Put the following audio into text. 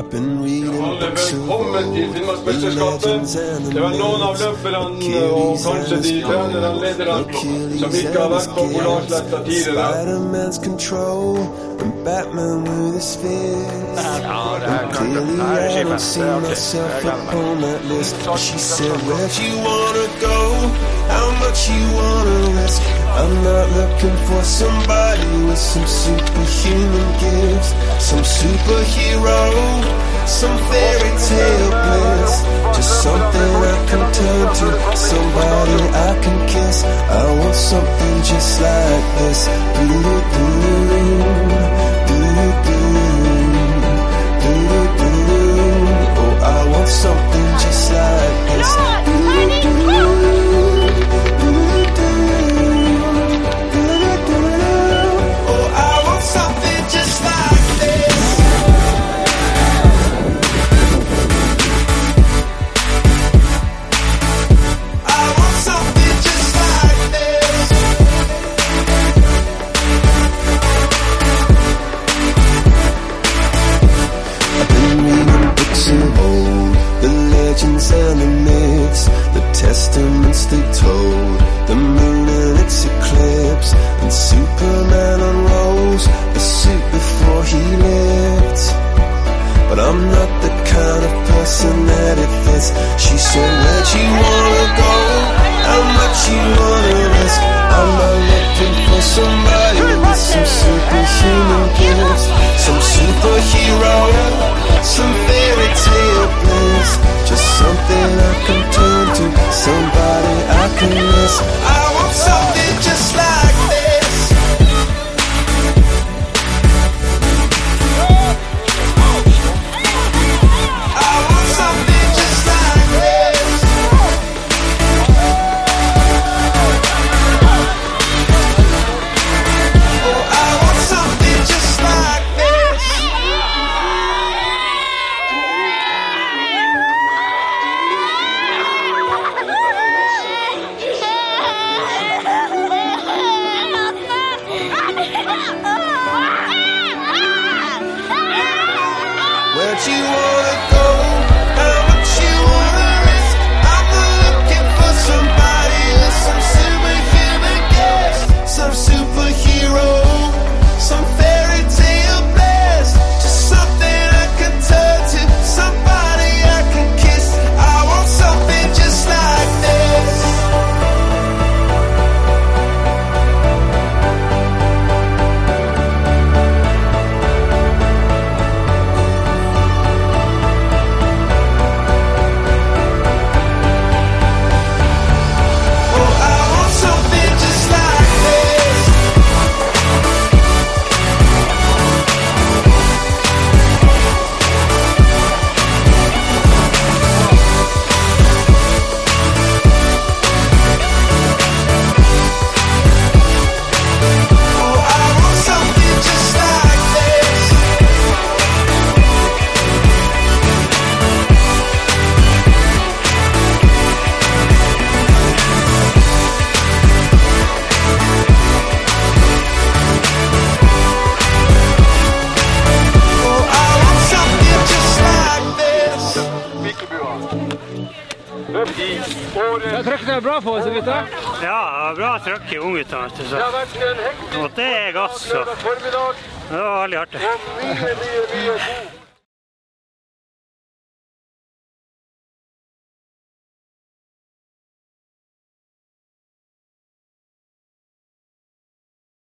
I've been reading Alle books of velkommen til old, the Finnmarksmesterskapet. legends and the Det var noen av myths, løperne og kanskje de trenerne og som ikke har vært på Polarsletta tidligere. Spider-Man's control and Batman with his fist. Ja, det And klart. clearly Det her er I don't see Det artig. myself Jeg gleder meg. upon that list. She said, Where'd you wanna go? Much you wanna risk? I'm not looking for somebody with some superhuman gifts, some superhero, some fairy tale bliss. Just something I can turn to, somebody I can kiss. I want something just like this. Superman unrolls a suit before he lived. But I'm not the kind of person that it fits. She said, Where'd you wanna go? How much you Where'd you wanna go? løp i året. Ja, trøkken er bra på oss, gutta? Ja, bra trøkk i unggutta. Og det er gass. Så. Det var veldig artig.